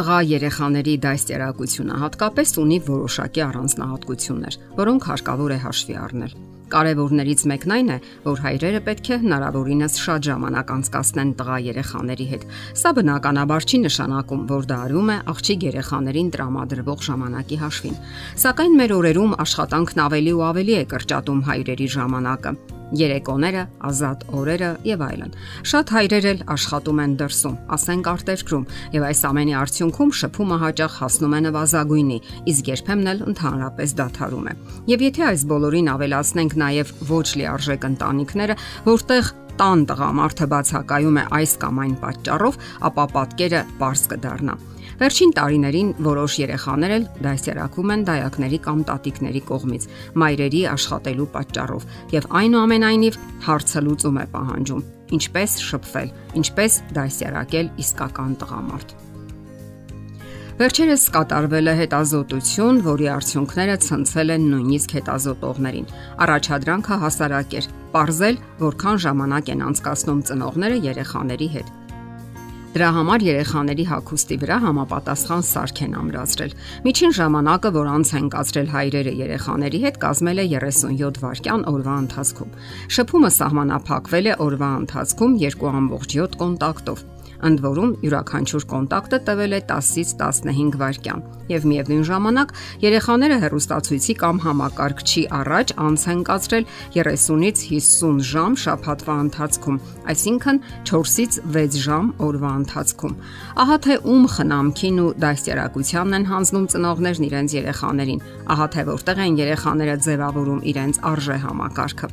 Տղա երեխաների դաստիարակությունը հատկապես ունի որոշակի առանձնահատկություններ, որոնք հարկավոր է հաշվի առնել։ Կարևորներից մեկն այն է, որ հայրերը պետք է հնարավորինս շատ ժամանակ անցկасնեն տղա երեխաների հետ։ Սա բնականաբար չի նշանակում, որ դա արվում է աղջիկ երեխաներին տրամադրվող ժամանակի հաշվին։ Սակայն մեր օրերում աշխատանքն ավելի ու ավելի է կրճատում հայրերի ժամանակը երեկոները, ազատ օրերը եւ այլն։ Շատ հայրեր էլ աշխատում են դրսում, ասենք արտերկրում, եւ այս ամենի արդյունքում շփումը հաճախ հասնում է նվազագույնի, իսկ երբեմն էլ ընդհանրապես դադարում է։ Եվ եթե այս բոլորին ավելացնենք նաեւ ոչ լիարժեք ընտանիքները, որտեղ տան տղամարդը բացակայում է այս կամ այն պատճառով, ապա պատկերը པարզ կդառնա։ Վերջին տարիներին որոշ երեխաներ էլ դասերակվում են դայակների կամ տատիկների կողմից, մայրերի աշխատելու պատճառով, եւ այնուամենայնիվ հարցը լուծում է պահանջում. ինչպես շփվել, ինչպես դասերակել իսկական տղամարդ։ Վերջերս կատարվել է հետազոտություն, որի արդյունքները ցնցել են նույնիսկ հետազոտողներին։ Առաջադրանքը հասարակ էր՝ ողրզել, որքան ժամանակ են անցկасնում ծնողները երեխաների հետ։ Դրա համար երեխաների հագուստի վրա համապատասխան սարք են ամրացրել։ Միջին ժամանակը, որ անց են կացրել հայրերը երեխաների հետ, կազմել է 37 վայրկյան օրվա ընթացքում։ Շփումը սահմանափակվել է օրվա ընթացքում 2.7 կոնտակտով ընդ որում յուրաքանչյուր կոնտակտը տևել է 10-ից 15 վայրկյան եւ միևնույն ժամանակ երեխաները հեռուստացույցի կամ համակարգչի առաջ անց են կացրել 30-ից 50 ժամ շաբաթվա ընթացքում, այսինքն 4-ից 6 ժամ օրվա ընթացքում։ Ահա թե ում խնամքին ու դաստիարակությանն են հանձնում ծնողներն իրենց երեխաներին, ահա թե որտեղ են երեխաները ձևավորում իրենց արժե համակարգը։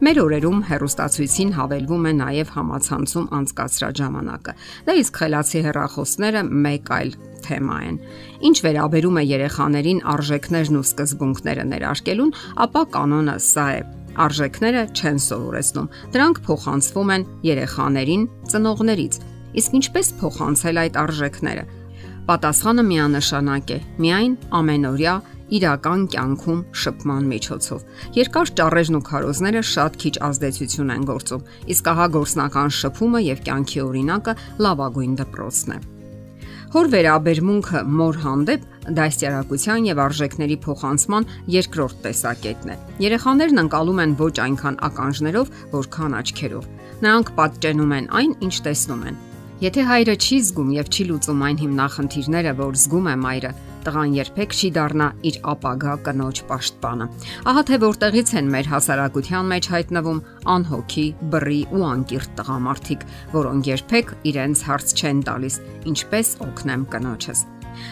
Մեր օրերում հերոստացույցին հավելվում է նաև համացանցում անցկացրած ժամանակը։ Դա իսկ խելացի հեռախոսները մեկ այլ թեմա են։ Ինչ վերաբերում է երեխաներին արժեքներն ու սկզբունքները ներարկելուն, ապա կանոնը սա է. արժեքները չեն սովորեցնում։ Դրանք փոխանցվում են երեխաներին ծնողներից։ Իսկ ինչպես փոխանցել այդ արժեքները։ Պատասխանը միանշանակ է՝ միայն ամենօրյա իրական կյանքում շփման միջոցով։ Երկար ճառեժն ու քարոզները շատ քիչ ազդեցություն են գործում, իսկ ահա գործնական շփումը եւ կյանքի օրինակը լավագույն դպրոցն է։ Հոր վերաբերմունքը մոր հանդեպ դաստիարակության եւ արժեքների փոխանցման երկրորդ տեսակետն է։ Երեխաներն անցալում են ոչ այնքան ականջներով, որքան աչքերով։ Նրանք պատճենում են այն, ինչ տեսնում են։ Եթե հայրը չի զգում եւ չի լուծում այն հիմնախնդիրները, որ զգում է մայրը, տղան երբեք չի դառնա իր ապագա կնոջ պաշտպանը։ Ահա թե որտեղից են մեր հասարակության մեջ հայտնվում անհոգի, բռի ու անկիրթ տղամարդիկ, որոնք երբեք իրենց հարց չեն տալիս. ինչպես օգնեմ կնոջս։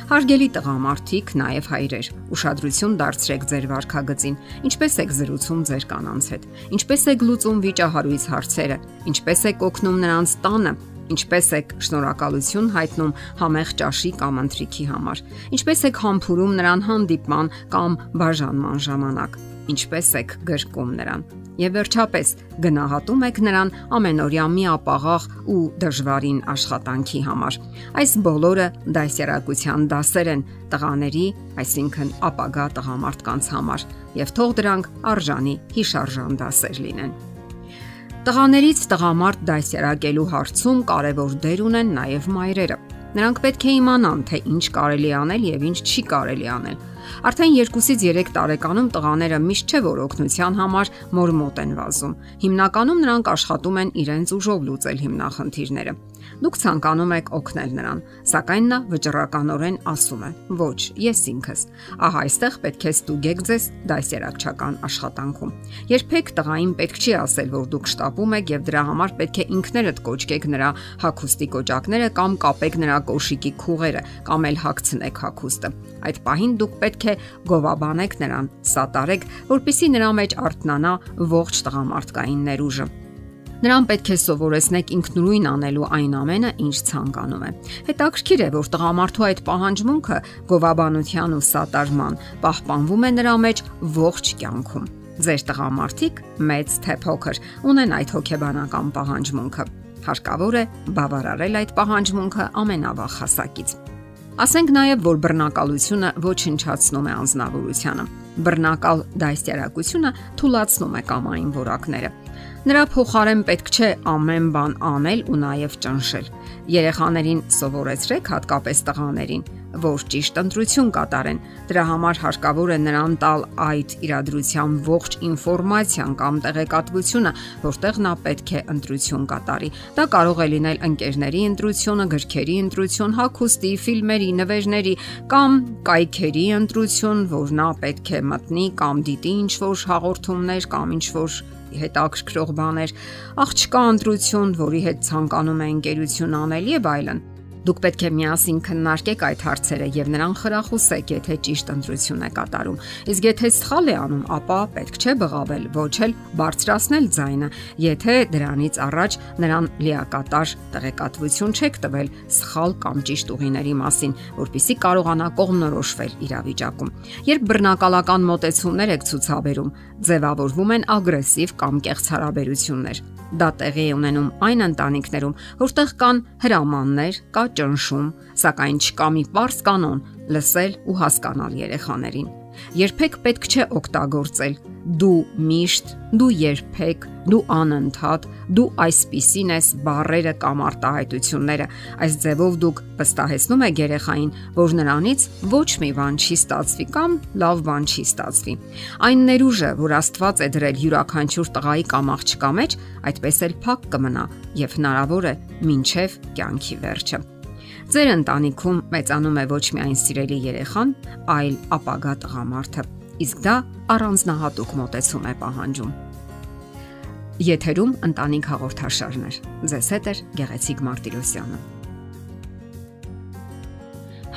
Հարգելի տղամարդիկ, նաև հայրեր, ուշադրություն դարձրեք ձեր վարքագծին։ Ինչպես եք զրուցում ձեր կանանց հետ։ Ինչպես եք լուծում վիճահարույց հարցերը։ Ինչպես եք օգնում նրանց տանը Ինչպես եք շնորհակալություն հայտնում համեղ ճաշի կամ ընթրիքի համար։ Ինչպես եք համբուրում նրան հանդիպման կամ բաժանման ժամանակ։ Ինչպես եք գրկում նրան։ Եվ վերջապես գնահատում եք նրան ամենօրյա միապաղաղ ու դժվարին աշխատանքի համար։ Այս բոլորը դասերակցության դասեր են տղաների, այսինքն ապագա տղամարդկանց համար, եւ թող դրանք արժանի հիշարժան դասեր լինեն։ Տղաներից տղամարդ դասերակելու հարցում կարևոր դեր ունեն նաև մայրերը։ Նրանք պետք է իմանան, թե ինչ կարելի անել եւ ինչ չի կարելի անել։ Արդեն 2-ից 3 տարեկանում տղաները միշտ չէ որ օգնության համար մոր մոտ են վազում։ Հիմնականում նրանք աշխատում են իրենց ուժով լուծել հիմնախնդիրները։ Դուք ցանկանում եք օգնել նրան, սակայն նա վճռականորեն ասում է. «Ոչ, ես ինքս»։ Ահա այստեղ պետք է ստուգեք ձեզ դասերակցական աշխատանքում։ Երբեք տղային պետք չի ասել, որ դուք շտապում եք եւ դրա համար պետք է ինքներդ կոչկեք նրա հակոստի կոճակները կամ կապեք նրա կոշիկի քուղերը կամ էլ հագցնեք հակոստը։ Այդ պահին դուք պետք է գովաբանեք նրան, սատարեք, որpիսի նրա մեջ արթնանա ողջ տղամարդկային ներուժը։ Նրան պետք է սովորեցնեք ինքնուրույն անելու այն ամենը, ինչ ցանկանում է։ Հետաքրքիր է, որ տղամարդու այդ պահանջմունքը գովաբանության ու սատարման պահպանվում է նրա մեջ ողջ կյանքում։ Ձեր տղամարդիկ մեծ թե փոքր ունեն այդ հոգեբանական պահանջմունքը։ Հարկավոր է բավարարել այդ պահանջմունքը ամենավաղ հասակից։ Ասենք նաև, որ բռնակալությունը ոչնչացնում է անznավորությունը։ բռնակալ դաստիարակությունը թույլաtsնում է կամային որակները։ Նրա փոխարեն պետք չէ ամեն բան անել ու նաև ճնշել։ Երեխաներին սովորեցրեք հատկապես տղաներին, որ ճիշտ ընտրություն կատարեն։ Դրա համար հարկավոր է նրան տալ այդ իրադրության ողջ ինֆորմացիան կամ տեղեկատվությունը, որտեղ նա պետք է ընտրություն կատարի։ Դա կարող է լինել ընկերների ընտրությունը, գրքերի ընտրություն, հագուստի, ֆիլմերի, նվերների կամ կայքերի ընտրություն, որ նա պետք է մտնի կամ դիտի ինչ-որ հաղորդումներ կամ ինչ-որ հետաքրքրող բաներ, աղջկա ընտրություն, որի հետ ցանկանում է ընկերություն անել եւ այլն։ Դուք պետք է միասին քննարկեք այդ հարցերը եւ նրան խրախուսեք, եթե ճիշտ ընտրություն է կատարում։ Իսկ եթե սխալ է անում, ապա պետք չէ բղավել, ոչ էլ բարձրացնել ձայնը, եթե դրանից առաջ նրան լիակատար տեղեկատվություն չեք տվել սխալ կամ ճիշտ ուղիների մասին, որpիսի կարողանա կողմնորոշվել իրավիճակում։ Երբ բռնակալական մոտեցումներ եք ցուցաբերում, ձևավորվում են ագրեսիվ կամ կեղծ հարաբերություններ Դա տեղի է ունենում այն ընտանիքներում, որտեղ կան հրամաններ, կա ճնշում, սակայն չկա մի པարս կանոն՝ լսել ու հասկանալ երեխաներին։ Երբեք պետք չէ օգտագործել դու միշտ, դու երբեք, դու անընդհատ, դու այսպիսին ես բարերը կամ արտահայտությունները։ Այս ձևով դուք վստահեցնում եք երեխային, որ նրանից ոչ մի բան չի ստացվի կամ լավ բան չի ստացվի։ Այն ներուժը, որ Աստված է դրել յուրաքանչյուր տղայի կամ աղջկա մեջ, այդպես էլ փակ կմնա եւ հնարավոր է մինչև կյանքի վերջը։ Ձեր ընտանիքում մեծանում է ոչ միայն սիրելի երեխան, այլ ապագա տղամարդը։ Իսկ դա առանձնահատուկ մոտեցում է պահանջում։ Եթերում ընտանիք հաղորդաշարներ։ Ձեզ հետ է Գեղեցիկ Մարտիրոսյանը։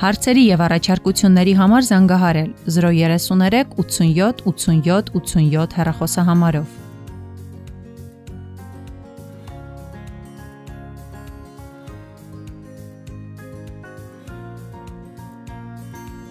Հարցերի եւ առաջարկությունների համար զանգահարել 033 87 87 87 հեռախոսահամարով։